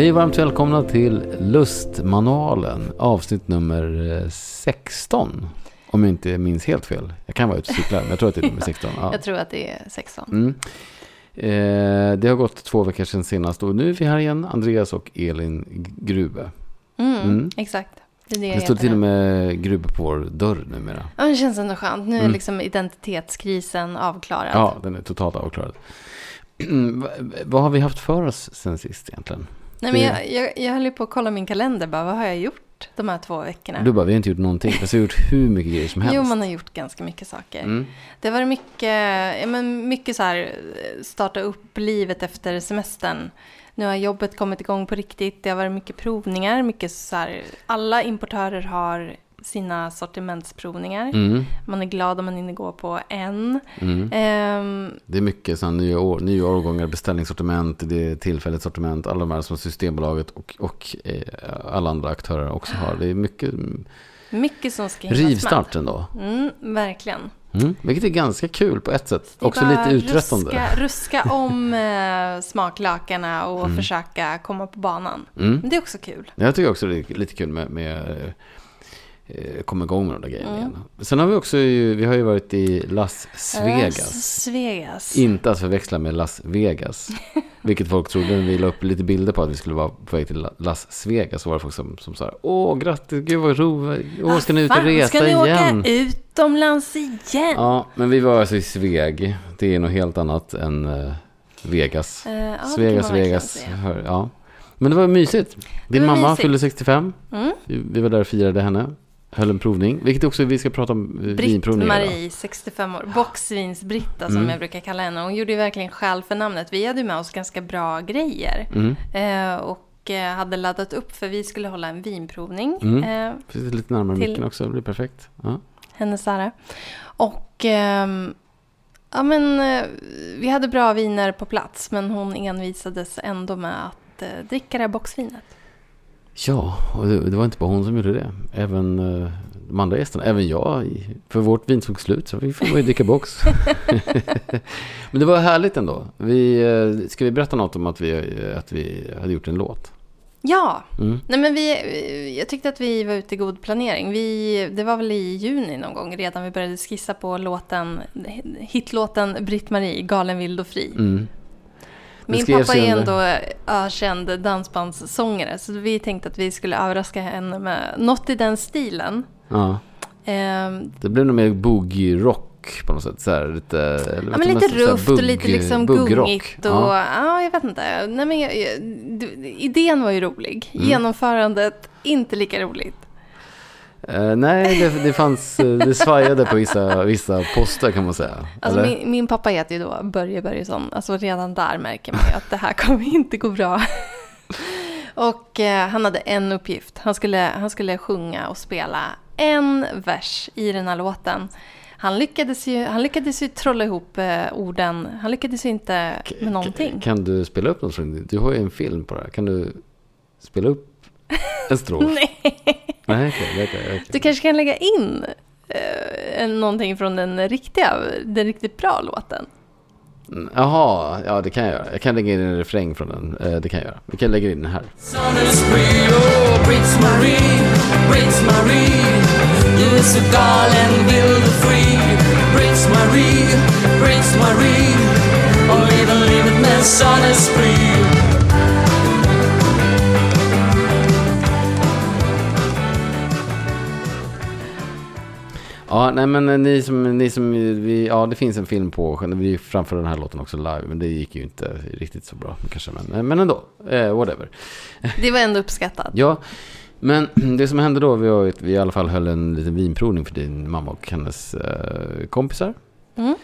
Hej och varmt välkomna till Lustmanualen, avsnitt nummer eh, 16. Om jag inte minns helt fel. Jag kan vara ute och cykla, men jag tror att det är nummer 16. Ja. Jag tror att det är 16. Mm. Eh, det har gått två veckor sedan senast och nu är vi här igen, Andreas och Elin Grube. Mm, Mm. Exakt. Det det står till och med Grube på vår dörr numera. Ja, det känns ändå skönt. Nu är Mm. liksom identitetskrisen avklarad. Ja, den är totalt avklarad. Va- Vad har vi haft för oss sen sist egentligen? Nej, men jag, jag, jag höll ju på att kolla min kalender. Bara, vad har jag gjort de här två veckorna? Du bara, vi har inte gjort någonting. Fast vi har gjort hur mycket grejer som helst. Jo, man har gjort ganska mycket saker. Mm. Det varit mycket, ja, men mycket så här, starta upp livet efter semestern. Nu har jobbet kommit igång på riktigt. Det har varit mycket provningar. Mycket så här, alla importörer har sina sortimentsprovningar. Mm. Man är glad om man hinner gå på en. Mm. Ehm, Det är mycket sådana nya, år, nya årgångar, beställningssortiment, det är tillfälligt sortiment, alla de här som Systembolaget och, och eh, alla andra aktörer också har. Det är mycket mycket som ska rivstart ändå. Mm, verkligen. Mm. Vilket är ganska kul på ett sätt. Också lite uttröttande. Ruska, ruska om eh, smaklakarna och Mm. försöka komma på banan. Mm. Men det är också kul. Jag tycker också det är lite kul med, med komma igång med de där grejerna Mm. igen. Sen har vi också ju, vi har ju varit i Las Vegas. Las Vegas. Inte att förväxla med Las Vegas. Vilket folk trodde när vi la upp lite bilder på att vi skulle vara på väg till Las Vegas. Så var det folk som, som sa Åh, grattis, gud vad roligt. Åh, ska ni ut och resa ska ni igen? åka utomlands igen? Ja, men vi var alltså i Sveg. Det är något helt annat än eh, Vegas. Eh, ja, Svegas, Vegas. Hör, ja. Men det var mysigt. Din var mamma mysigt. fyllde 65. Mm. Vi var där och firade henne. Höll en provning. Vilket också vi ska prata om eh, vinprovningar. då. Britt-Marie, 65 år. Boxvins-Britta som Mm. jag brukar kalla henne. Hon gjorde ju verkligen skäl för namnet. Vi hade med oss ganska bra grejer. Mm. Eh, och eh, hade laddat upp för vi skulle hålla en vinprovning. Mm. Eh, Precis, lite närmare Till- micken också. Det blir perfekt. Ja. henne Sara. Och ehm, ja, men, eh, vi hade bra viner på plats men hon envisades ändå med att eh, dricka det här boxvinet. Ja, och det, det var inte bara hon som gjorde det. Även eh, de andra gästerna, även jag. För vårt vin tog slut så vi får ju dricka box. Men det var härligt ändå. Vi, eh, ska vi berätta något om att vi, eh, att vi hade gjort en låt? Ja, Mm. nej men vi, jag tyckte att vi var ute i god planering. Vi, det var väl i juni någon gång redan vi började skissa på låten, hitlåten Britt-Marie, Galen, vild och fri. Mm. Min pappa är ändå ökänd dansbandssångare så vi tänkte att vi skulle överraska henne med något i den stilen. Ja, Ehm, det blev nog mer boogie-rock på något sätt. Så här, lite, Ja, men lite rufft och bugg- lite liksom gungigt. Och, Ja. ja. jag vet inte. Nej, men jag, jag, du, idén var ju rolig. Mm. Genomförandet, inte lika roligt. Eh, nej, det, det fanns, eh, det svajade på vissa, vissa poster kan man säga. Alltså min, min pappa heter ju då Börje Börjesson. Alltså redan där märker man ju att det här kommer inte gå bra. och eh, han hade en uppgift. Han skulle, han skulle sjunga och spela en vers i den här låten. Han lyckades ju, han lyckades ju trolla ihop eh, orden. Han lyckades ju inte med någonting. Kan du spela upp något från det? Du har ju en film på det här. Kan du spela upp en strof? Nej. Nej, kan jag- okej. Du kanske kan lägga in eh, en- någonting från den riktiga, den riktigt bra låten. Mm, Jaha, ja det kan jag göra. Jag kan lägga in en refräng från den. Eh, Det kan jag göra. Vi kan lägga in den här. Oh, Marie, Marie Ja, nej men eh, ni som, ni som vi, ja det finns en film på, vi framförde den här låten också live, men det gick ju inte riktigt så bra kanske, men, eh, men ändå, eh, whatever. Det var ändå uppskattat. Ja, men det som hände då var att vi i alla fall höll en liten vinprovning för din mamma och hennes eh, kompisar. Mm.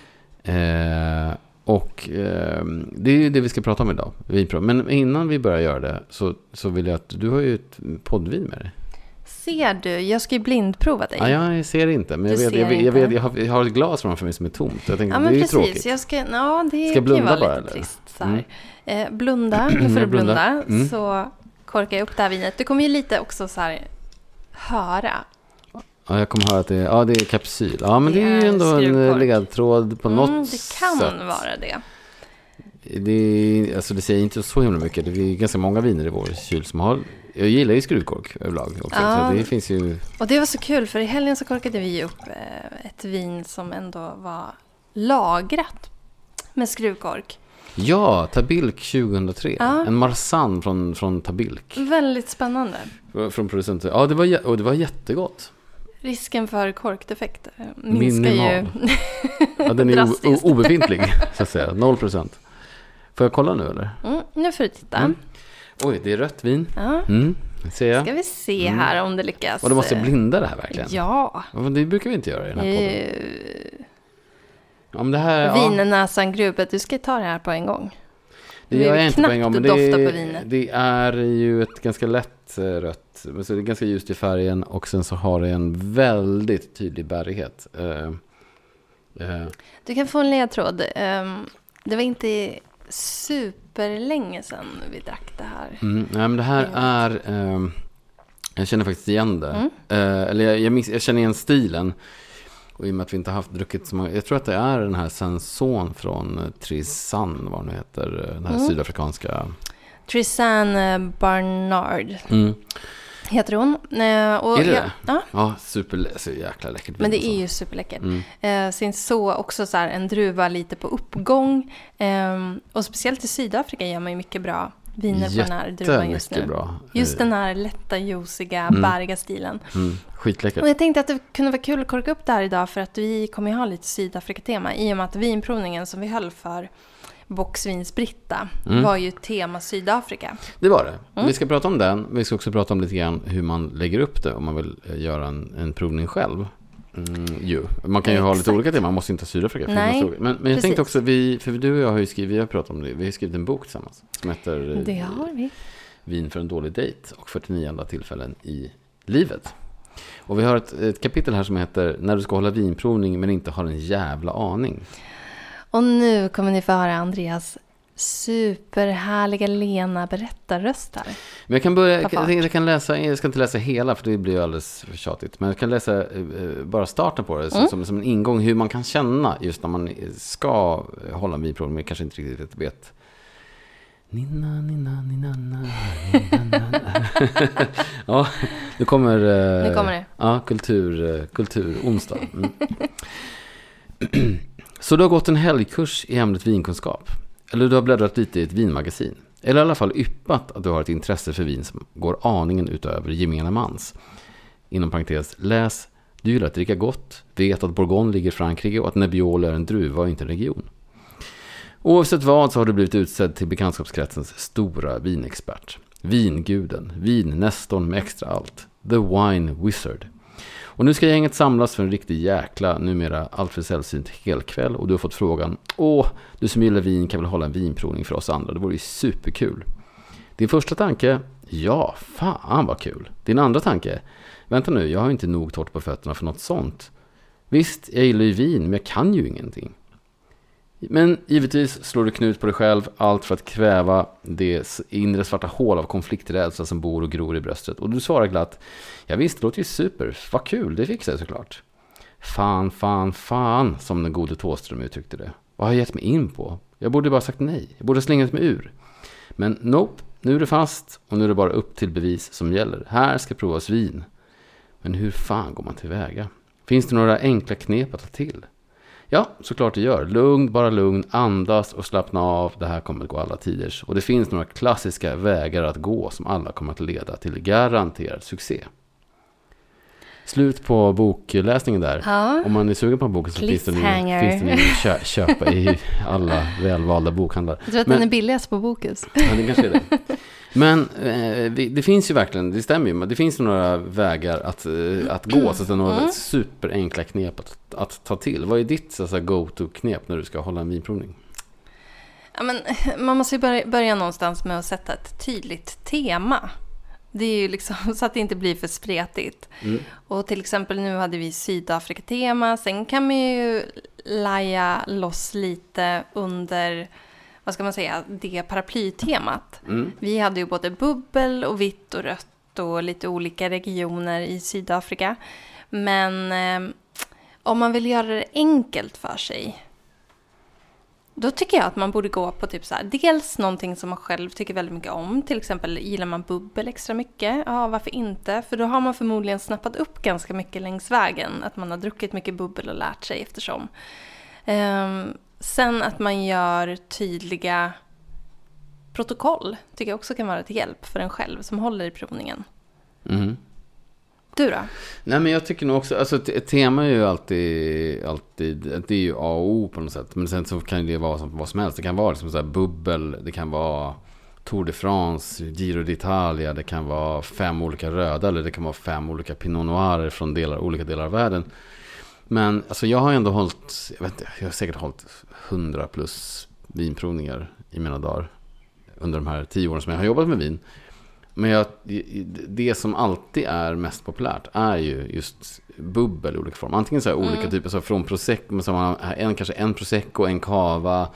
Eh, och eh, det är ju det vi ska prata om idag, vinprov. Men innan vi börjar göra det så, så vill jag att, du har ju ett poddvin med dig. Ser du, jag ska ju blindprova dig. Ja, jag ser inte, men jag vet, jag, vet, jag, vet, jag, har, jag har ett glas framför mig som är tomt. Jag tänkte, Ja, det men är ju precis. tråkigt. Jag ska, ja, det Ska jag ju blunda vara bara, lite eller? trist. Mm. eh, blunda, nu får du blunda. Mm. Så korkar jag upp det här vinet. Du kommer ju lite också så här höra. Ja, jag kommer höra att det är, ja, det är kapsyl. Ja, men det, Det är ju är ändå en eh, ledtråd på något Mm, det kan sätt. vara det. det, är- alltså det säger inte så himla mycket. Det är ganska många viner i vår kyl som har... Jag gillar ju skruvkork överlag också. Ja. Så det finns ju... Och det var så kul för i helgen så korkade vi upp eh, ett vin som ändå var lagrat med skruvkork. Ja, Tabilk 2003. Ja. En Marsanne från, från Tabilk. Väldigt spännande. Från producenten. Ja, det var, och det var jättegott. Risken för korkdefekt eh, minskar Minimal. ju Ja, den är obefintlig, så att säga. Noll procent. Får jag kolla nu eller? Mm, nu får du titta. Mm. Oj, det är rött vin. Ja, Mm, ser jag. ska vi se här om det lyckas. Och då måste blinda det här verkligen. Ja. Ja, men det brukar vi inte göra i den här podden. Eh, Ja, men det här, ja, Vinnäsan grupet, du ska ta det här på en gång. det gör jag inte på en gång. Men det, på vinet. det är ju ett ganska lätt eh, rött. Så det är ganska ljust i färgen och sen så har det en väldigt tydlig bärighet. Eh, Du kan få en ledtråd. Ehm, Det var inte superlänge sedan vi drack det här. Mm, nej, men det här är... ehm, jag känner faktiskt igen det. Mm. Eh, eller jag, jag, miss, jag känner igen stilen. Och i och med att vi inte haft druckit så många... Jag tror att det är den här Sanson från eh, Trisan, vad den heter. eh, Den här Mm. sydafrikanska... Trisanne Barnard Mm. Heter hon. Eh, Och Är det jag- det? Ja, Ja, super... Så jäkla läckert men det alltså. är ju superläckert. Mm. Eh, Syns så också så här en druva lite på uppgång. Ehm, och speciellt i Sydafrika gör man ju mycket bra viner på den här druvan just nu. Bra. Just Eh, den här lätta, juiciga, Mm. bäriga stilen. Mm, skitläckert. Och jag tänkte att det kunde vara kul att korka upp det här idag för att vi kommer ju ha lite Sydafrika-tema i och med att vinprovningen som vi höll för Boxvins Britta Mm. var ju tema Sydafrika. Det var det. Mm. Vi ska prata om den. Vi ska också prata om lite grann hur man lägger upp det om man vill eh, göra en, en provning själv. Mm. Man kan ju ha lite Exakt. olika teman, man måste inte ha Sydafrika. Nej, men, men jag precis. tänkte också, vi, för du och jag har ju skrivit, vi har pratat om det, vi har skrivit en bok tillsammans. Som heter eh, Det har vi. Vin för en dålig dejt och 49 andra tillfällen i livet. Och vi har ett, ett kapitel här som heter När du ska hålla vinprovning men inte har en jävla aning. Och nu kommer ni få höra Andreas superhärliga lena berättarröst här. Men jag kan börja, jag, jag kan läsa, jag ska inte läsa hela för det blir ju alldeles för tjatigt. Men jag kan läsa eh, eh, bara starten på det som, Mm. som, som en ingång hur man kan känna just när man ska hålla en vinprovning men kanske inte riktigt vet. Ninna, ninna, ninna, na, ninna, na. Ja, nu kommer, eh, Nu kommer det. Ja, kultur, eh, kulturonsdag. Mm. Så du har gått en helgkurs i ämnet vinkunskap? Eller du har bläddrat lite i ett vinmagasin? Eller i alla fall yppat att du har ett intresse för vin som går aningen utöver gemene mans? Inom parentes, läs Du gillar att dricka gott, vet att Bourgogne ligger i Frankrike och att Nebbiolo är en druva och inte en region. Oavsett vad så har du blivit utsedd till bekantskapskretsens stora vinexpert. Vinguden, vinnästorn med extra allt. The Wine Wizard. Och nu ska gänget samlas för en riktig jäkla, numera alltför sällsynt helkväll och du har fått frågan Åh, du som gillar vin kan väl hålla en vinprovning för oss andra, det vore ju superkul. Din första tanke? Ja, fan vad kul. Din andra tanke? Vänta nu, jag har inte nog torrt på fötterna för något sånt. Visst, jag gillar ju vin, men jag kan ju ingenting. Men givetvis slår du knut på dig själv, allt för att kväva det inre svarta hål av konflikträdsla som bor och gror i bröstet. Och du svarar glatt, ja visst, det låter ju super, vad kul, det fixar jag såklart. Fan, fan, fan, som den gode Thåström uttryckte det. Vad har jag gett mig in på? Jag borde bara sagt nej, jag borde ha slängt mig ur. Men nope, nu är det fast och nu är det bara upp till bevis som gäller. Här ska provas vin. Men hur fan går man tillväga? Finns det några enkla knep att ta till? Ja, såklart det gör. Lugn, bara lugn, andas och slappna av. Det här kommer att gå alla tiders. Och det finns några klassiska vägar att gå som alla kommer att leda till garanterad succé. Slut på bokläsningen där. Ja. Om man är sugen på en boken så finns den, ju, finns den ju att kö- köpa i alla välvalda bokhandlar. Jag tror att Men- den är billigast på Bokus. Ja, det kanske är det. Men eh, det finns ju verkligen, det stämmer ju, men det finns ju några vägar att, eh, att gå. Så att det är några Mm. superenkla knep att, att ta till. Vad är ditt så go-to-knep när du ska hålla en vinprovning? Ja, men, man måste ju börja, börja någonstans med att sätta ett tydligt tema. Det är ju liksom så att det inte blir för spretigt. Mm. Och till exempel nu hade vi Sydafrika-tema. Sen kan man ju laja loss lite under, vad ska man säga, det paraplytemat. Mm. Vi hade ju både bubbel och vitt och rött och lite olika regioner i Sydafrika. Men eh, om man vill göra det enkelt för sig Då tycker jag att man borde gå på typ så här, dels någonting som man själv tycker väldigt mycket om. Till exempel gillar man bubbel extra mycket. Ja, varför inte? För då har man förmodligen snappat upp ganska mycket längs vägen. Att man har druckit mycket bubbel och lärt sig eftersom. Ehm, sen att man gör tydliga protokoll tycker jag också kan vara till hjälp för en själv som håller i provningen. Mhm. Du då? Nej men jag tycker nog också, alltså ett tema är ju alltid, alltid, det är ju A och O på något sätt. Men sen så kan det vara som, vad som helst. Det kan vara liksom så här bubbel, det kan vara Tour de France, Giro d'Italia, det kan vara fem olika röda eller det kan vara fem olika Pinot Noirer från delar, olika delar av världen. Men alltså jag har ändå hållit, jag vet inte, jag har säkert hållit 100 plus vinprovningar i mina dagar. Under de här tio åren som jag har jobbat med vin. Men jag, det som alltid är mest populärt är ju just bubbel i olika former. Antingen så här olika typer, så från prosecco, som man har en, kanske en prosecco, en cava,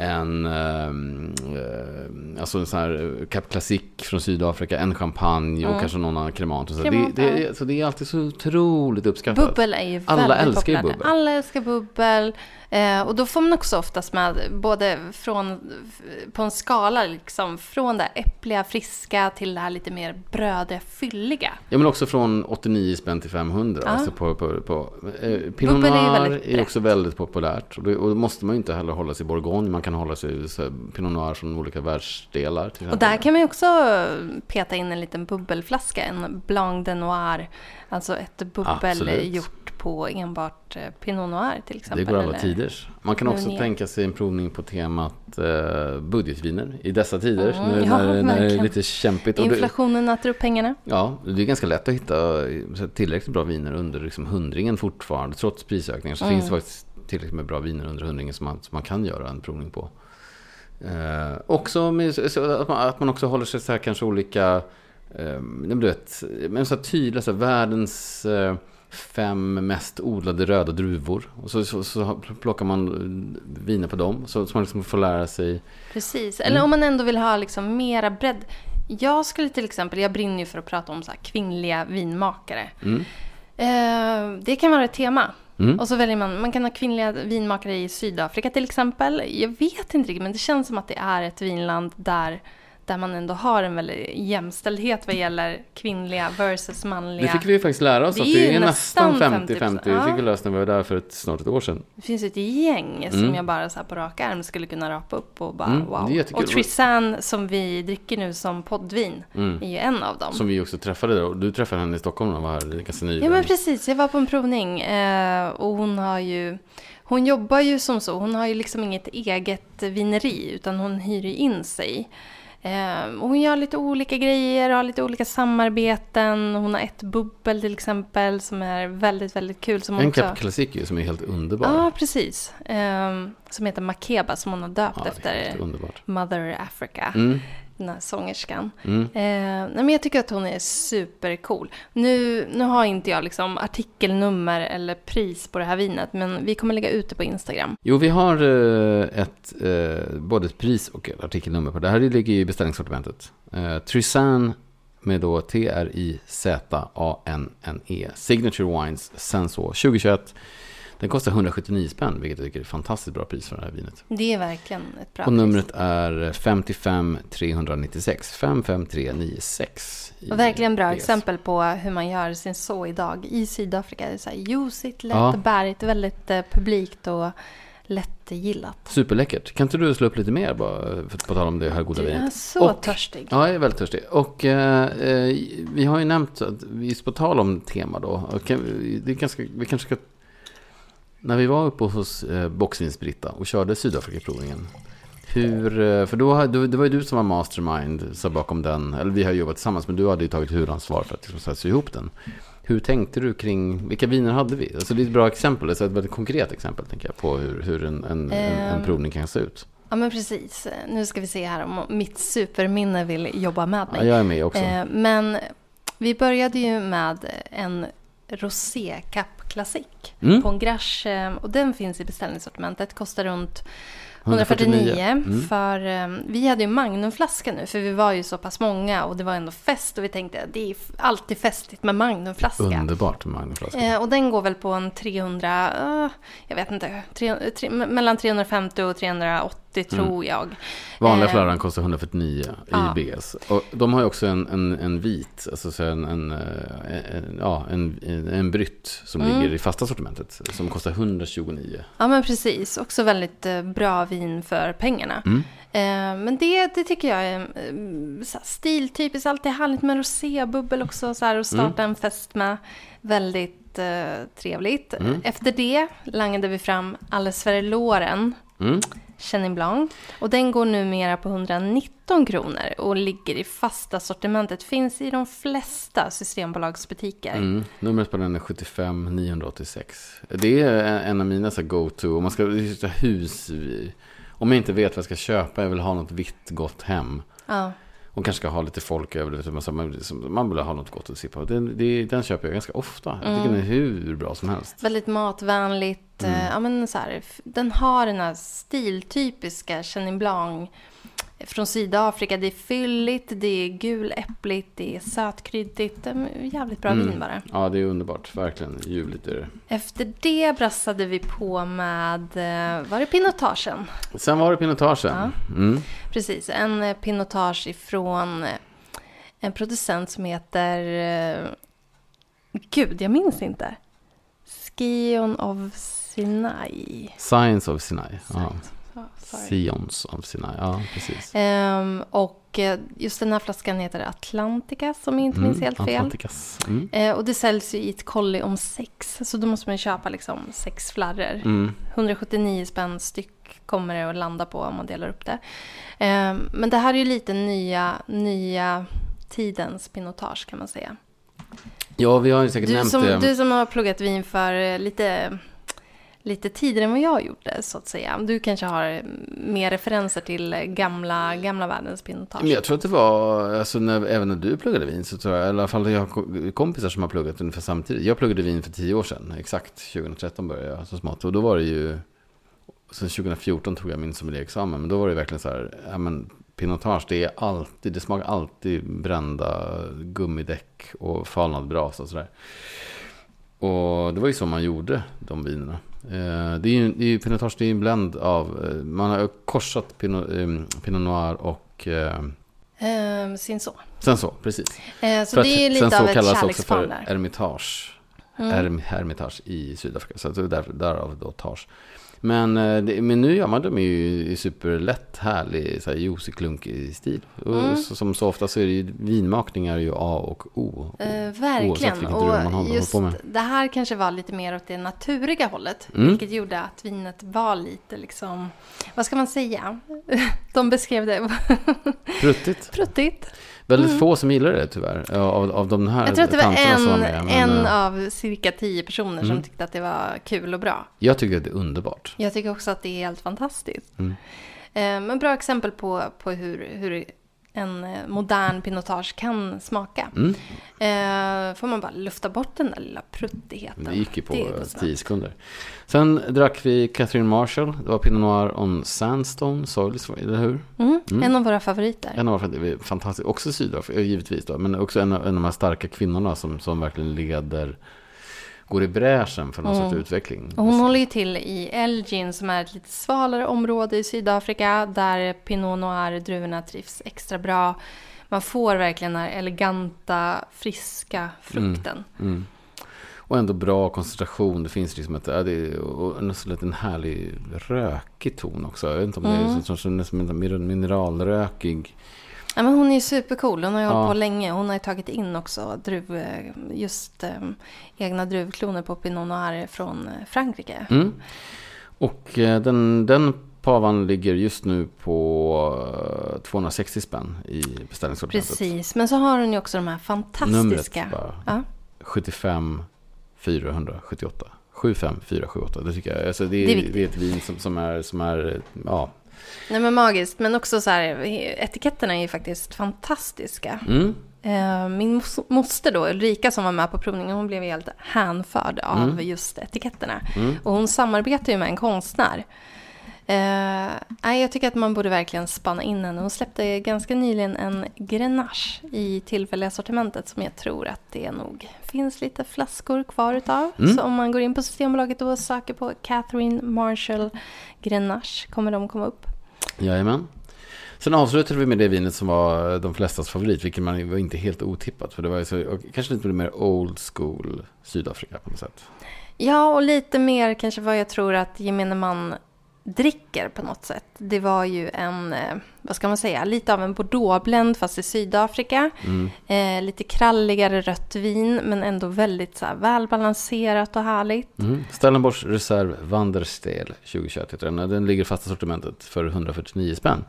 en, ehm, eh, alltså en sån här Cap Classic från Sydafrika, en champagne och kanske någon annan cremant. Och så. Det, Cremant, det, är- så det är alltid så otroligt uppskattat. Bubbel är ju Alla älskar ju bubbel. Alla älskar bubbel. Eh, och då får man också oftast med både från, på en skala liksom, från det äppliga, friska till det här lite mer brödiga, fylliga. Ja men också från 89 spänn till 500. Ja. Alltså på, på, på, eh, Pinot är Noir är, brett. också väldigt populärt. Och, det, och då måste man ju inte heller hålla sig i Bourgogne. Man kan hålla sig i så Pinot Noir från olika världsdelar. Och där kan man ju också peta in en liten bubbelflaska, en Blanc de Noir. Alltså ett bubbel Absolut. gjort på enbart eh, Pinot Noir till exempel. Det går alla eller- tiders. Man kan också tänka sig en provning på temat eh, budgetviner i dessa tider. Mm, nu ja, när, när det är lite kämpigt. Inflationen äter upp pengarna. ja, det är ganska lätt att hitta tillräckligt bra viner under liksom hundringen fortfarande. Trots prisökningar så Mm. finns det faktiskt tillräckligt med bra viner under hundringen som man, som man kan göra en provning på. Eh, också med, så- att, man, att man också håller sig så här kanske olika, eh, du vet, men så här tydliga, så här, världens eh, fem mest odlade röda druvor. Och så, så, så plockar man viner på dem, så, så man liksom får lära sig. Precis, Mm. eller om man ändå vill ha liksom mera bredd. Jag skulle till exempel, jag brinner ju för att prata om så kvinnliga vinmakare. Mm. Eh, det kan vara ett tema. Mm. Och så väljer man, man kan ha kvinnliga vinmakare i Sydafrika till exempel. Jag vet inte riktigt, men det känns som att det är ett vinland där, där man ändå har en väldigt jämställdhet vad gäller kvinnliga versus manliga. Det fick vi ju faktiskt lära oss Det att det är nästan nästan 50-50. 50%. Det fick vi Ja. lösa när vi var där för ett, snart ett år sedan. Det finns ett gäng som Mm. jag bara så här på rak arm skulle kunna rapa upp och bara Mm, wow. Och Trissan som vi dricker nu som poddvin är ju en av dem. Mm. Som vi också träffade där. Du träffade henne i Stockholm och var här ganska nyligen. Ja men precis, jag var på en provning eh, och hon har ju Hon jobbar ju som så, hon har ju liksom inget eget vineri utan hon hyr ju in sig. Eh, och hon gör lite olika grejer, har lite olika samarbeten. Hon har ett bubbel till exempel som är väldigt, väldigt kul. Som En också... Cap Classic ju, som är helt underbar. Ja, precis. Eh, som heter Makeba som hon har döpt Ja, efter. Mother Africa, Mm. Den här sångerskan. Mm. Eh, men jag tycker att hon är supercool. Nu, nu har inte jag liksom artikelnummer eller pris på det här vinet, men vi kommer lägga ut det på Instagram. Jo, vi har eh, ett, eh, både ett pris och ett artikelnummer på det. Det här ligger i beställningssortimentet. Eh, Trisan med då T-R-I-Z-A-N-N-E. Signature Wines Sensor 2021. Den kostar 179 spänn, vilket jag tycker är ett fantastiskt bra pris för det här vinet. Det är verkligen ett bra Och numret är 55 396. 55396. i Och verkligen bra PS. exempel på hur man gör sin så idag i Sydafrika. Det är så här ljusigt, lätt, Ja. bärigt, väldigt eh, publikt och lättgillat. Superläckert. Kan inte du slå upp lite mer bara, för, på tal om det här goda Du vinet? är så Och- törstig. Ja, jag är väldigt törstig. Och eh, eh, vi har ju nämnt, att vi på tal om tema då, kan, det ganska, vi kanske ska... När vi var uppe hos eh, Boxvins-Britta och körde Sydafrikaprovningen. Hur, eh, för då, det var ju du som var mastermind så bakom den, eller vi har jobbat tillsammans, men du hade ju tagit huvudansvar för att liksom, sy ihop den. Hur tänkte du kring, vilka viner hade vi? Alltså det är ett bra exempel, alltså ett väldigt konkret exempel tänker jag på hur, hur en, en, en, en Ehm. provning kan se ut. Ja men precis. Nu ska vi se här om mitt superminne vill jobba med Ja, mig. jag är med också. Eh, men vi började ju med en Rosé Classic Mm. på en Grache. eh, Och den finns i beställningssortimentet. Kostar runt 149. Mm. För eh, vi hade ju Magnumflaska nu, för vi var ju så pass många och det var ändå fest. Och vi tänkte att det är alltid festligt med Magnumflaska. Underbart med Magnumflaska. Eh, och den går väl på en 300, eh, jag vet inte, tre, tre, me- mellan 350 och 380 tror jag. Vanliga eh, flarran kostar 149 ja. i BS. Och de har ju också en, en, en vit, alltså så en, en, eh, en, ja, en, en, brytt som Mm. ligger i fasta sortimentet. Som kostar 129. Ja men precis, också väldigt eh, bra vin för pengarna. Mm. Eh, men det, det tycker jag är eh, stiltypiskt, alltid härligt med rosébubbel också så här, att starta en fest med. Väldigt trevligt. Mm. Efter det langade vi fram Allesfere Loren Mm. Chenin Blanc. Och den går numera på 119 kronor och ligger i fasta sortimentet. Finns i de flesta systembolagsbutiker. Mm. Numret på den är 75 986. Det är en av mina go-to. Om man ska hus. Om jag inte vet vad jag ska köpa, jag vill ha något vitt gott hem. Ja. Och kanske ska ha lite folk över. Man, så- man, man vill ha något gott att sippa. Den, det, den köper jag ganska ofta. Jag tycker Mm. den är hur bra som helst. Väldigt matvänligt. Mm. eh, Ja, men så här, den har den här stiltypiska Chenin Blanc från Sydafrika. Det är fylligt, det är guläppligt, det är sötkryddigt. Är Jävligt bra Mm. vin bara. Ja, det är underbart. Verkligen ljuvligt är det. Efter det brassade vi på med, eh, var det pinotagen? Sen var det pinotagen. Mm. Precis, en eh, pinotage ifrån eh, en producent som heter... Gud, jag minns inte. Skion of Sinai. Science of Sinai. Ja. Ja, Sions of Sinai. Ja, precis. Ehm, och eh, just den här flaskan heter Atlantica, som jag inte minns helt fel. Mm, Atlanticas. Mm. Eh, och det säljs ju i ett kolli om sex, så då måste man köpa liksom sex flarror. Mm. 179 spänn styck kommer det att landa på om man delar upp det. Ehm, men det här är ju lite nya, nya tidens pinotage kan man säga. Ja, vi har ju säkert Du nämnt som, det. du som har pluggat vin för eh, lite, lite tidigare än vad jag gjorde så att säga. Du kanske har mer referenser till gamla, gamla världens pinotage. Men jag tror att det var, alltså när, även när du pluggade vin, så tror jag, i alla fall jag har kompisar som har pluggat ungefär samtidigt. Jag pluggade vin för tio år sedan, exakt 2013 började jag så smått. Och då var det ju, sen 2014 tog jag min sommelierexamen, men då var det verkligen så här, ja men pinotage, det är alltid, det smakar alltid brända gummidäck och falnad brasa och sådär. Och det var ju så man gjorde de vinerna. Eh, Det är ju, det är ju pinotage, det är en blend av, eh, man har korsat pinot, eh, pinot noir och eh, Ehm, sin så. Sen så, precis. Eh, så För det är ju lite av ett kallas också för. Hermitage. Mm. Herm, hermitage i Sydafrika. Så det är där, därav då tage. Men, eh, men nu gör man dem ju i superlätt, härlig, så här juicy, klunkig stil. Och Mm. så, som så ofta så är det ju, vinmakning är ju A och O. Eh, verkligen. har- Och håller just det här kanske var lite mer åt det naturiga hållet. Mm. Vilket gjorde att vinet var lite liksom, vad ska man säga? De beskrev det Pruttigt. pruttigt. Väldigt få som gillar det tyvärr. Av, av de här Mm. Jag tror att det var som en, med. Men, en eh, av cirka tio personer som Mm. tyckte att det var kul och bra. Jag tycker att det är underbart. Jag tycker också att det är helt fantastiskt. Mm. Eh, Men bra exempel på, på hur, hur en eh, modern pinotage kan smaka. Mm. Eh, får man bara lufta bort den där lilla pruttigheten. Det gick ju på, eh. 10 sekunder. Sen drack vi Catherine Marshall. Det var Pinot Noir on Sandstone Soils, eller hur? Mm, Mm. En av våra favoriter. En av de fantastiska, också Sydafrika givetvis då, men också en av, en av de här starka kvinnorna som, som verkligen leder, går i bräschen för någon Mm. sorts utveckling. Och hon håller ju till i Elgin som är ett lite svalare område i Sydafrika där Pinot Noir-druvorna trivs extra bra. Man får verkligen den här eleganta, friska frukten. Mm. Och ändå bra koncentration. Det finns liksom ett, ja, det och en liten härlig rökig ton också. Jag vet inte om det är Mm. så, nästan min- mineralrökig. Ja, men hon är ju supercool. Hon har ju Ja. hållit på länge. Hon har ju tagit in också druv, just eh, egna druvkloner på Pinot Noir från eh, Frankrike. Mm. Och eh, den, den pavan ligger just nu på eh, 260 spänn i beställningssortimentet. Precis, men så har hon ju också de här fantastiska... Numret bara. Ja. 75 478. 75 478. Det tycker jag. Alltså det, är, Det är det, är ett vin som, som är, som är ja. Nej men magiskt, men också så här, etiketterna är ju faktiskt fantastiska. Mm. Eh, Min mos- moster då, Ulrika som var med på provningen, hon blev helt hänförd av Mm. just etiketterna. Mm. Och hon samarbetar ju med en konstnär. Eh, jag tycker att man borde verkligen spanna in henne. Hon släppte ganska nyligen en Grenache i tillfälliga sortimentet som jag tror att det nog finns lite flaskor kvar utav. Mm. Så om man går in på Systembolaget och söker på Catherine Marshall Grenache kommer de komma upp. Jajamän. Sen avslutade vi med det vinet som var eh, de flestas favorit, vilket man var inte helt otippat. För det var ju så, kanske lite mer old school Sydafrika på något sätt. Ja, och lite mer kanske vad jag tror att gemene man dricker på något sätt. Det var ju en, eh, vad ska man säga, lite av en bordeauxblend fast i Sydafrika. Mm. Eh, lite kralligare rött vin men ändå väldigt så här, välbalanserat och härligt. Mm. Stellenbosch Reserve Wanderstel 2021 heter den. Den ligger i fasta sortimentet för 149 spänn.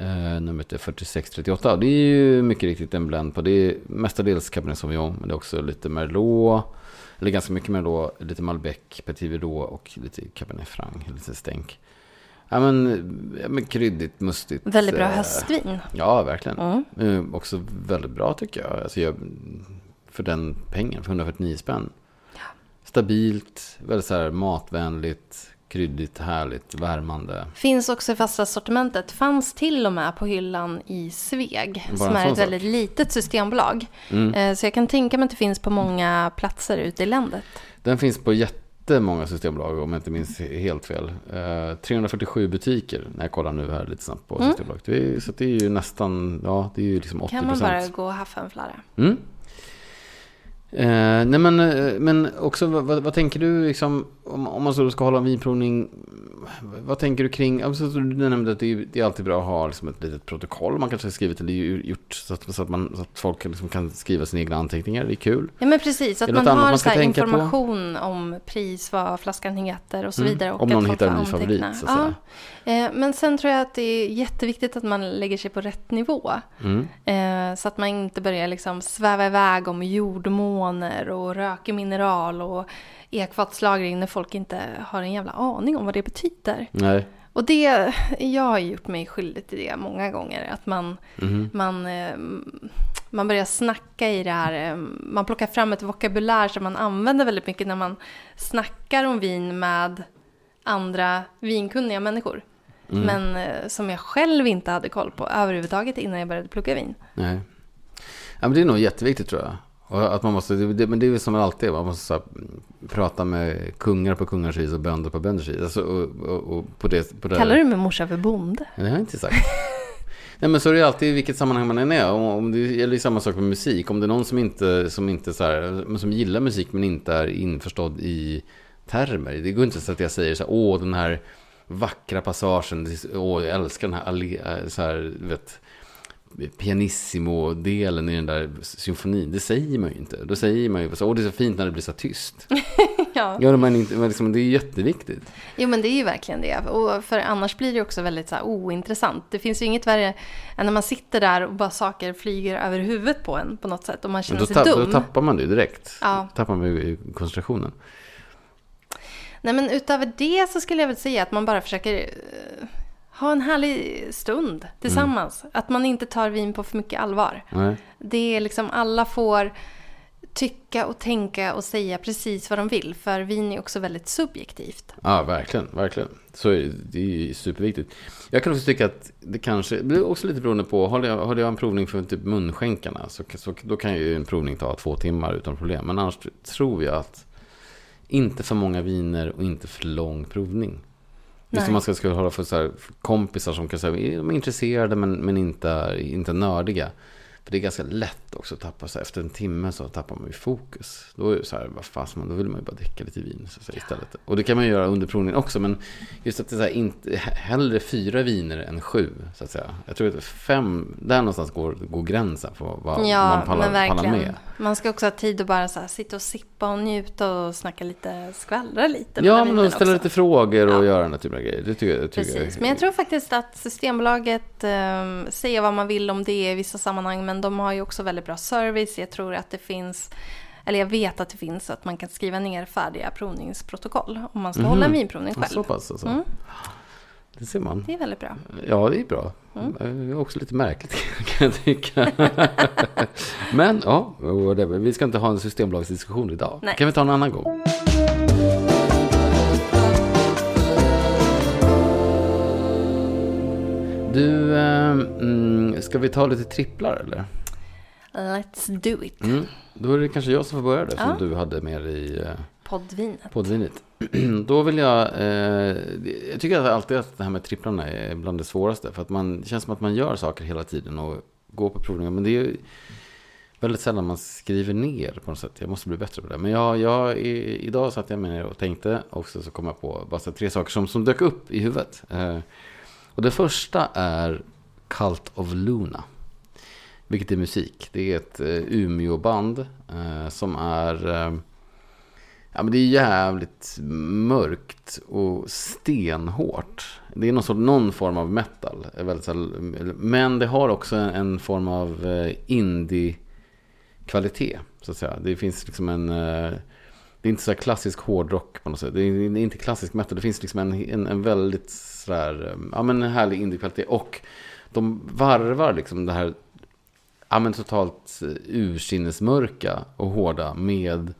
Eh, numret är 4638. Det är ju mycket riktigt en blend på. Det är mestadels Cabernet Sauvignon. Men det är också lite Merlot. Eller ganska mycket Merlot. Lite Malbec, Petit Verdot och lite Cabernet Franc. Lite stänk. Ja men, ja, men kryddigt, mustigt. Väldigt bra eh, höstvin. Ja, verkligen. Mm. Eh, också väldigt bra tycker jag. Alltså jag. För den pengen, för 149 spänn. Stabilt, väldigt så här matvänligt, kryddigt, härligt, värmande. Finns också i fasta sortimentet. Fanns till och med på hyllan i Sveg. Bara som är ett sak. väldigt litet systembolag. Mm. Eh, så jag kan tänka mig att det finns på många platser ute i landet. Den finns på jättemånga systembolag om jag inte minns helt fel. Eh, 347 butiker när jag kollar nu här lite snabbt på Mm. Systembolaget. Så det är ju nästan, ja det är ju liksom 80 Kan man bara gå och haffa en flarra. Mm. Eh, nej men, eh, men också vad, vad, vad tänker du liksom, om, om man så ska hålla en vinprovning, vad tänker du kring, alltså, du nämnde att det är, det är alltid bra att ha liksom ett litet protokoll man kanske har skrivit eller gjort så att, så att, man, så att folk liksom kan skriva sina egna anteckningar, det är kul. Ja men precis, att man har man så tänka på? information om pris, vad flaskan heter och så Mm, vidare. Och om någon hittar en ny favorit, så ja. Eh, Men sen tror jag att det är jätteviktigt att man lägger sig på rätt nivå. Mm. Eh, Så att man inte börjar liksom sväva iväg om jordmåner och röker mineral och ekfatslagring när folk inte har en jävla aning om vad det betyder. Nej. Och det, jag har gjort mig skyldig till det många gånger. Att man, Mhm. man, eh, man börjar snacka i det här. eh, Man plockar fram ett vokabulär som man använder väldigt mycket när man snackar om vin med andra vinkunniga människor. Mm. Men eh, som jag själv inte hade koll på överhuvudtaget innan jag började plugga vin. Nej. Ja, men det är nog jätteviktigt tror jag. Och att man måste, det, men det är väl som alltid, man måste här, prata med kungar på kungars vis och bönder på bönders vis. Alltså, och, och, och på det, på det Kallar du min morsa för bonde? Nej, det har jag inte sagt. Nej men så är det alltid i vilket sammanhang man än är. Om, om det gäller ju samma sak med musik. Om det är någon som inte, som inte så här, som gillar musik men inte är införstådd i termer. Det går inte så att jag säger så här, åh den här vackra passagen, är- åh jag älskar den här, så här vet, pianissimo-delen i den där symfonin. Det säger man ju inte. Då säger man ju så, åh det är så fint när det blir så tyst. ja. Ja, men inte, men liksom, det är jätteviktigt. Jo men det är ju verkligen det. Och för annars blir det också väldigt så här, ointressant. Det finns ju inget värre än när man sitter där och bara saker flyger över huvudet på en på något sätt. Och man känner då, sig tapp, dum. då tappar man det ju direkt. Ja. tappar man ju koncentrationen. Nej men utöver det så skulle jag väl säga att man bara försöker eh, ha en härlig stund tillsammans. Att man inte tar vin på för mycket allvar. Nej. Det är liksom alla får tycka och tänka och säga precis vad de vill. För vin är också väldigt subjektivt. Ja, verkligen, verkligen. Så är det, det är superviktigt. Jag kan också tycka att det kanske, det blir också lite beroende på, håller jag, håller jag en provning för typ munskänkarna, så, så då kan ju en provning ta två timmar utan problem. Men annars tror jag att inte för många viner och inte för lång provning. Just om man ska, ska hålla för så här, kompisar som kan säga, de är intresserade men, men inte, inte nördiga. För det är ganska lätt också att tappa sig. Efter en timme så tappar man ju fokus. Då är det så här, vad fasen, då vill man ju bara dricka lite vin så säga, istället. Och det kan man ju göra under provningen också. Men just att det är så här, inte, hellre fyra viner än sju, så att säga. Jag tror att fem, där någonstans går, går gränsen för vad ja, man pallar, men pallar verkligen. med. Man ska också ha tid att bara så här, sitta och sippa och njuta och snacka lite, skvallra lite. Ja, men att ställa också. lite frågor och Ja. göra den här typen av grejer. Det tycker det tycker Precis, jag men jag tror faktiskt att Systembolaget eh, säger vad man vill om det i vissa sammanhang, men de har ju också väldigt bra service. Jag tror att det finns, eller jag vet att det finns, att man kan skriva ner färdiga provningsprotokoll om man ska Mhm. hålla en vinprovning själv. Så pass alltså. Mm. Det ser man. Det är väldigt bra. Ja, det är bra. Mm. Det är också lite märkligt kan jag tycka. Men ja, whatever. vi ska inte ha en systembolagsdiskussion idag. Nej. kan vi ta en annan gång. Du, eh, mm, ska vi ta lite tripplar eller? Let's do it. Mm. Då är det kanske jag som får börja där, Ja. som du hade med i eh, Poddvinet. poddvinet. Då vill jag, eh, jag tycker alltid att det här med tripplarna är bland det svåraste. För att man, det känns som att man gör saker hela tiden och går på provningar. Men det är ju väldigt sällan man skriver ner på något sätt. Jag måste bli bättre på det. Men jag, jag, i, idag satt jag mig ner och tänkte och så, så kom jag på bara tre saker som, som dök upp i huvudet. Eh, och det första är Cult of Luna. Vilket är musik. Det är ett Umeåband Umeå-band eh, som är... Eh, ja, men det är jävligt mörkt och stenhårt. Det är någon, sort, någon form av metal. Väldigt, men det har också en, en form av eh, indie-kvalitet. Så att säga. Det finns liksom en... Eh, det är inte så här klassisk hårdrock på något sätt. Det är inte klassisk metal. Det finns liksom en, en, en väldigt sådär, um, ja men en härlig indiekvalitet. Och de varvar liksom det här ja, men totalt eh, ursinnesmörka och hårda med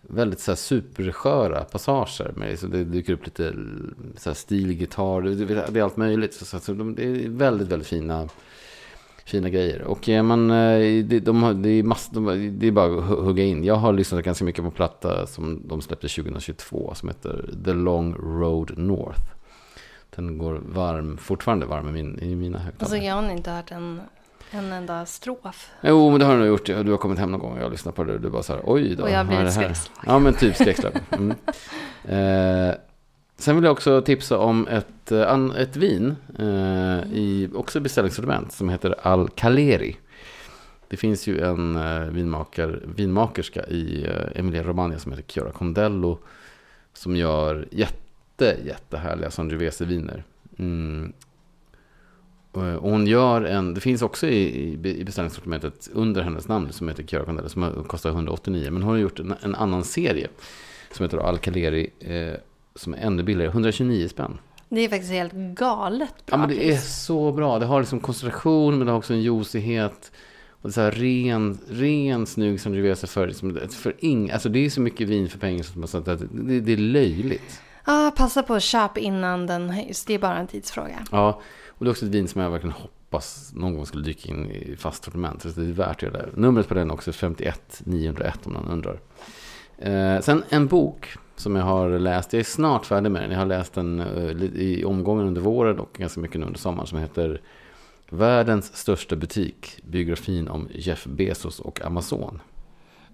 väldigt så här supersköra passager. Med, så det dyker upp lite mm, så här stilgitarr, det, det är allt möjligt. Så, så, så de, det är väldigt, väldigt fina, fina grejer. Och eh, man, eh, det, de, har- det, är mass, de, det är bara att hu- hugga in. Jag har lyssnat ganska mycket på en platta som de släppte 2022 som heter The Long Road North. Den går varm, fortfarande varm i, min, i mina högtalare. Alltså jag har inte hört en, en enda strof. Jo, men det har du nog gjort. Du har kommit hem någon gång och jag har lyssnat på det och du bara så här, oj då. Och jag har är blivit skräckslagen. Ja, men typ skräckslagen. Mm. Eh, sen vill jag också tipsa om ett, eh, ett vin, eh, i, också i beställningssortiment, som heter Al-Caleri. Det finns ju en eh, vinmaker, vinmakerska i eh, Emilia Romagna som heter Chiara Condello, som gör jätte, jättehärliga Sangiovese-viner. Mm. Och hon gör en, det finns också i, i beställningssortimentet under hennes namn som heter Chiara Condello som kostar 189. Men hon har gjort en, en annan serie som heter Alcaleri eh, som är ännu billigare, 129 spänn. Det är faktiskt helt galet bra Ja men det är så bra. Det har liksom koncentration men det har också en juicighet. Och det är så här ren, ren snygg Sangiovese för, liksom, för ing, alltså det är så mycket vin för pengar så att man- så att det, det är löjligt. Ah, passa på att köpa innan den höjs. Det är bara en tidsfråga. Ja, och det är också ett vin som jag verkligen hoppas någon gång skulle dyka in i fast sortiment. Så det är värt det. Numret på den är också 51 901 om någon undrar. Eh, sen en bok som jag har läst. Jag är snart färdig med den. Jag har läst den eh, i omgången under våren och ganska mycket nu under sommaren. Som heter Världens största butik. Biografin om Jeff Bezos och Amazon.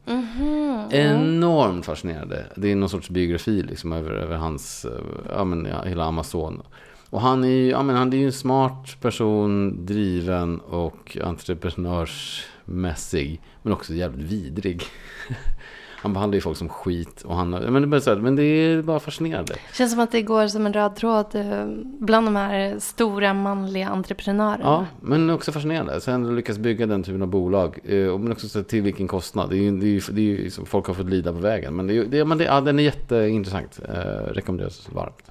Mhm. Enormt fascinerande. Det är någon sorts biografi liksom över, över hans, eh, ja men ja, hela Amazon. Och han är ju, ja men han är ju en smart person, driven och entreprenörsmässig. Men också jävligt vidrig. Han behandlar ju folk som skit och han, men det, är bara så här, men det är bara fascinerande. Känns som att det går som en röd tråd eh, bland de här stora manliga entreprenörerna. Ja, men också fascinerande. Sen att lyckas bygga den typen av bolag. eh, men också så till vilken kostnad. Det är ju, det är det är ju som folk har fått lida på vägen. Men, det det, men det, ja, den är jätteintressant. Eh, rekommenderas varmt.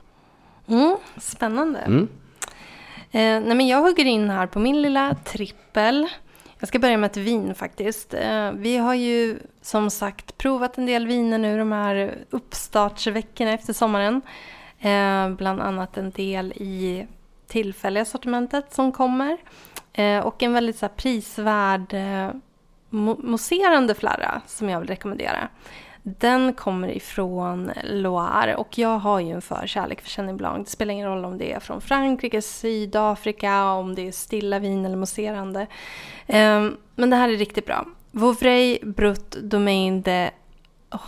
Mm, spännande. Mm. Eh, nej men jag hugger in här på min lilla trippel. Jag ska börja med ett vin faktiskt. Eh, vi har ju som sagt provat en del viner nu de här uppstartsveckorna efter sommaren. Eh, bland annat en del i tillfälliga sortimentet som kommer. Eh, och en väldigt så här, prisvärd mousserande flarra som jag vill rekommendera. Den kommer ifrån Loire och jag har ju en förkärlek för Chenin Blanc. Det spelar ingen roll om det är från Frankrike, Sydafrika, om det är stilla vin eller mousserande. Ehm, men det här är riktigt bra. Vauvray Brut Domaine de... Åh,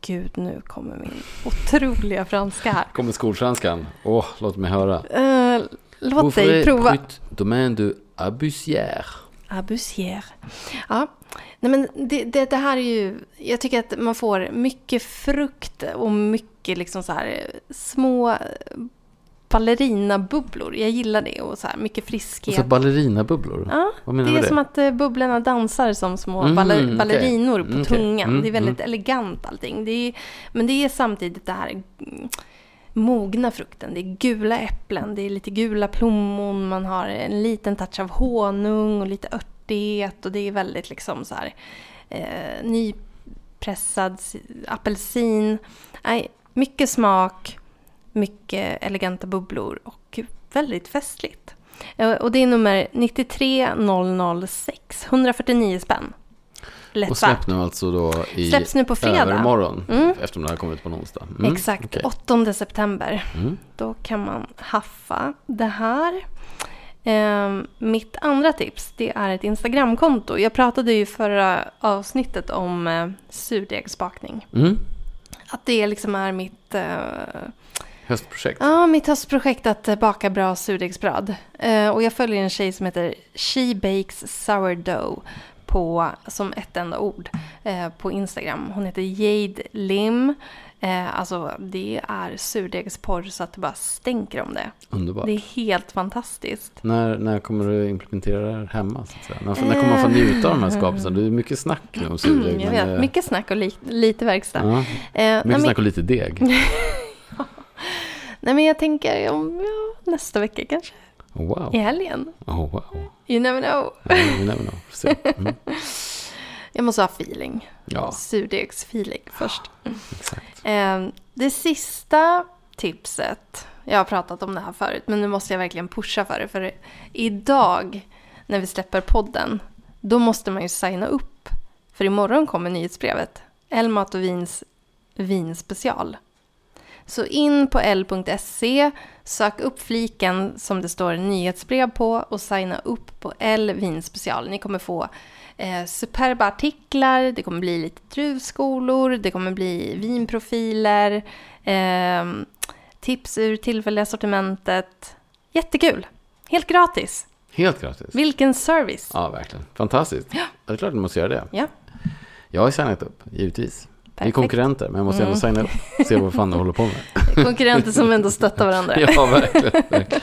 gud, nu kommer min otroliga franska här. Kommer skolsvenskan. Åh, låt mig höra. Uh, låt dig Ouvre prova. brut domaine du Abusière. Abusier. Ja, nej men det, det, det här är ju... Jag tycker att man får mycket frukt och mycket liksom så här små ballerinabubblor. Jag gillar det och så här mycket Och friskhet. så ballerinabbubblor. Ja, Vad menar det är som att eh, bubblorna dansar som små Mm, baller, ballerinor på Mm, tungan. Mm, det är väldigt elegant allting. Det är, men det är samtidigt det här mm, mogna frukten. Det är gula äpplen, det är lite gula plommon, man har en liten touch av honung och lite örtighet och det är väldigt liksom så här eh, nypressad apelsin. Nej, mycket smak, mycket eleganta bubblor och väldigt festligt. Eh, och det är nummer 93006. 149 spänn. Lätt Och värt. släpp nu alltså då i Släpps nu på fredag. övermorgon. Mm. Eftersom det har kommit på en onsdag. Mm, Exakt, okej. 8 september. Mm. Då kan man haffa det här. Ehm, mitt andra tips det är ett Instagramkonto. Jag pratade ju förra avsnittet om eh, surdegsbakning. Mm. Att det liksom är mitt, eh, Höstprojekt. ja, mitt höstprojekt att eh, baka bra surdegsbröd. Eh, och jag följer en tjej som heter She Bakes Sourdough på, som ett enda ord eh, på Instagram. Hon heter Jade Lim. Eh, alltså det är surdegsporr så att det bara stänker om det. Underbart. Det är helt fantastiskt. När, när kommer du implementera det här hemma? Så att säga? När, när kommer man få njuta av de här skapelserna? Det är mycket snack nu om surdeg. Mm, jag vet, eh, mycket snack och li- lite verkstad. Ja, Eh, mycket men, snack och lite deg. nej men jag tänker om ja, nästa vecka kanske. Oh, wow. I helgen. Oh, wow. You never know. Ja, you never know. Se. Mm. Jag måste ha feeling. Ja, Surdegsfeeling först. exakt. Eh, det sista tipset, jag har pratat om det här förut, men nu måste jag verkligen pusha för det. För idag, när vi släpper podden, då måste man ju signa upp. För imorgon kommer nyhetsbrevet. Elmat och Vins vinspecial. Så in på l.se, sök upp fliken som det står nyhetsbrev på och signa upp på L vinspecial. Ni kommer få eh, superba artiklar, det kommer bli lite druvskolor, det kommer bli vinprofiler, eh, tips ur tillfälliga sortimentet. Jättekul! Helt gratis. Helt gratis. Vilken service! Ja, verkligen. Fantastiskt. Ja. Det är klart du måste göra det. Ja, Jag har signat upp, givetvis. Vi är perfekt. konkurrenter, men jag måste ändå signa upp. Se vad fan du håller på med. Konkurrenter som ändå stöttar varandra. Ja, verkligen. verkligen.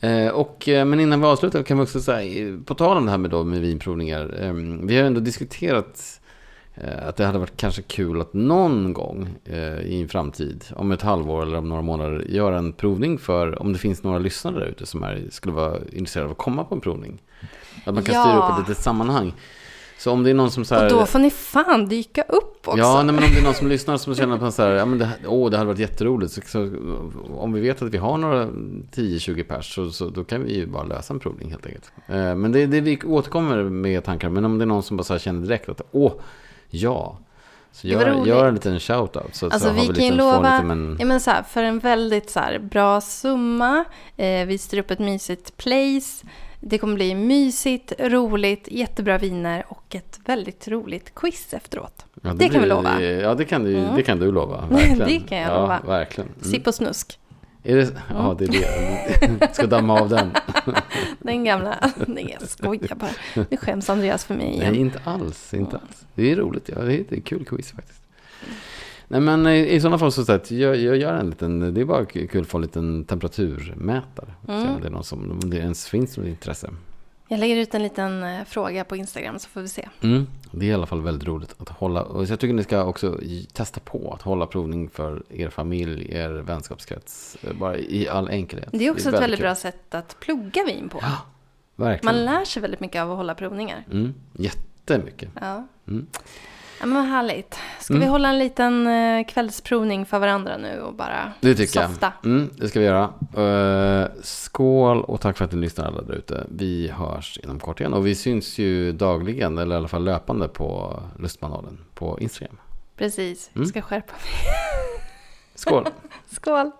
Eh, och, eh, men innan vi avslutar kan vi också säga, på tal om det här med, då, med vinprovningar. Eh, vi har ändå diskuterat eh, att det hade varit kanske kul att någon gång i en framtid, om ett halvår eller om några månader, göra en provning för om det finns några lyssnare där ute som är, skulle vara intresserade av att komma på en provning. Att man kan styra Ja. upp ett litet sammanhang. Så om det är någon som så här... Och då får ni fan dyka upp också. Ja, nej, men om det är någon som lyssnar som känner på så här, ja men det, åh, det hade varit jätteroligt. Så, så, om vi vet att vi har några 10-20 pers så, så då kan vi ju bara lösa en provning helt enkelt. Eh, men det, det vi återkommer med tankar, men om det är någon som bara så här känner direkt att åh, ja. Så gör, gör en liten shout-out. Så, Alltså så vi har kan ju liksom, lova, lite, men, ja, men så här, för en väldigt så här, bra summa, eh, vi styr upp ett mysigt place, det kommer bli mysigt, roligt, jättebra viner och ett väldigt roligt quiz efteråt. ja, det kan vi lova. Ja, det kan du, Mm. det kan du lova. Verkligen. Det kan jag ja, lova. Verkligen. Mm. Sipp och snusk. Är det, ja, det är det. Ska damma av den. Den gamla. Nej, jag skojar bara. Nu skäms Andreas för mig igen. Nej, inte alls. Inte alls. Det är roligt. Ja. Det är det är kul quiz faktiskt. Nej, men i, i sådana fall så att jag, jag gör en liten, det är bara kul att få en liten temperaturmätare. Mm. Om det är någon som, om det ens finns något intresse. Jag lägger ut en liten eh, fråga på Instagram så får vi se. Mm. Det är i alla fall väldigt roligt att hålla. Och så jag tycker ni ska också testa på att hålla provning för er familj, er vänskapskrets. eh, Bara i all enkelhet. Det är också ett väldigt kul. bra sätt att plugga vin på. Ja, verkligen. Man lär sig väldigt mycket av att hålla provningar. Mm. Jättemycket. Ja. Mm. Ja, men härligt. Ska Mm. vi hålla en liten eh, kvällsprovning för varandra nu och bara Det tycker softa? jag. Mm, det ska vi göra. Eh, skål och tack för att ni lyssnar alla där ute. Vi hörs inom kort igen. Och vi syns ju dagligen, eller i alla fall löpande på Lustmanualen på Instagram. Precis, Mm. jag ska skärpa mig. Skål! Skål!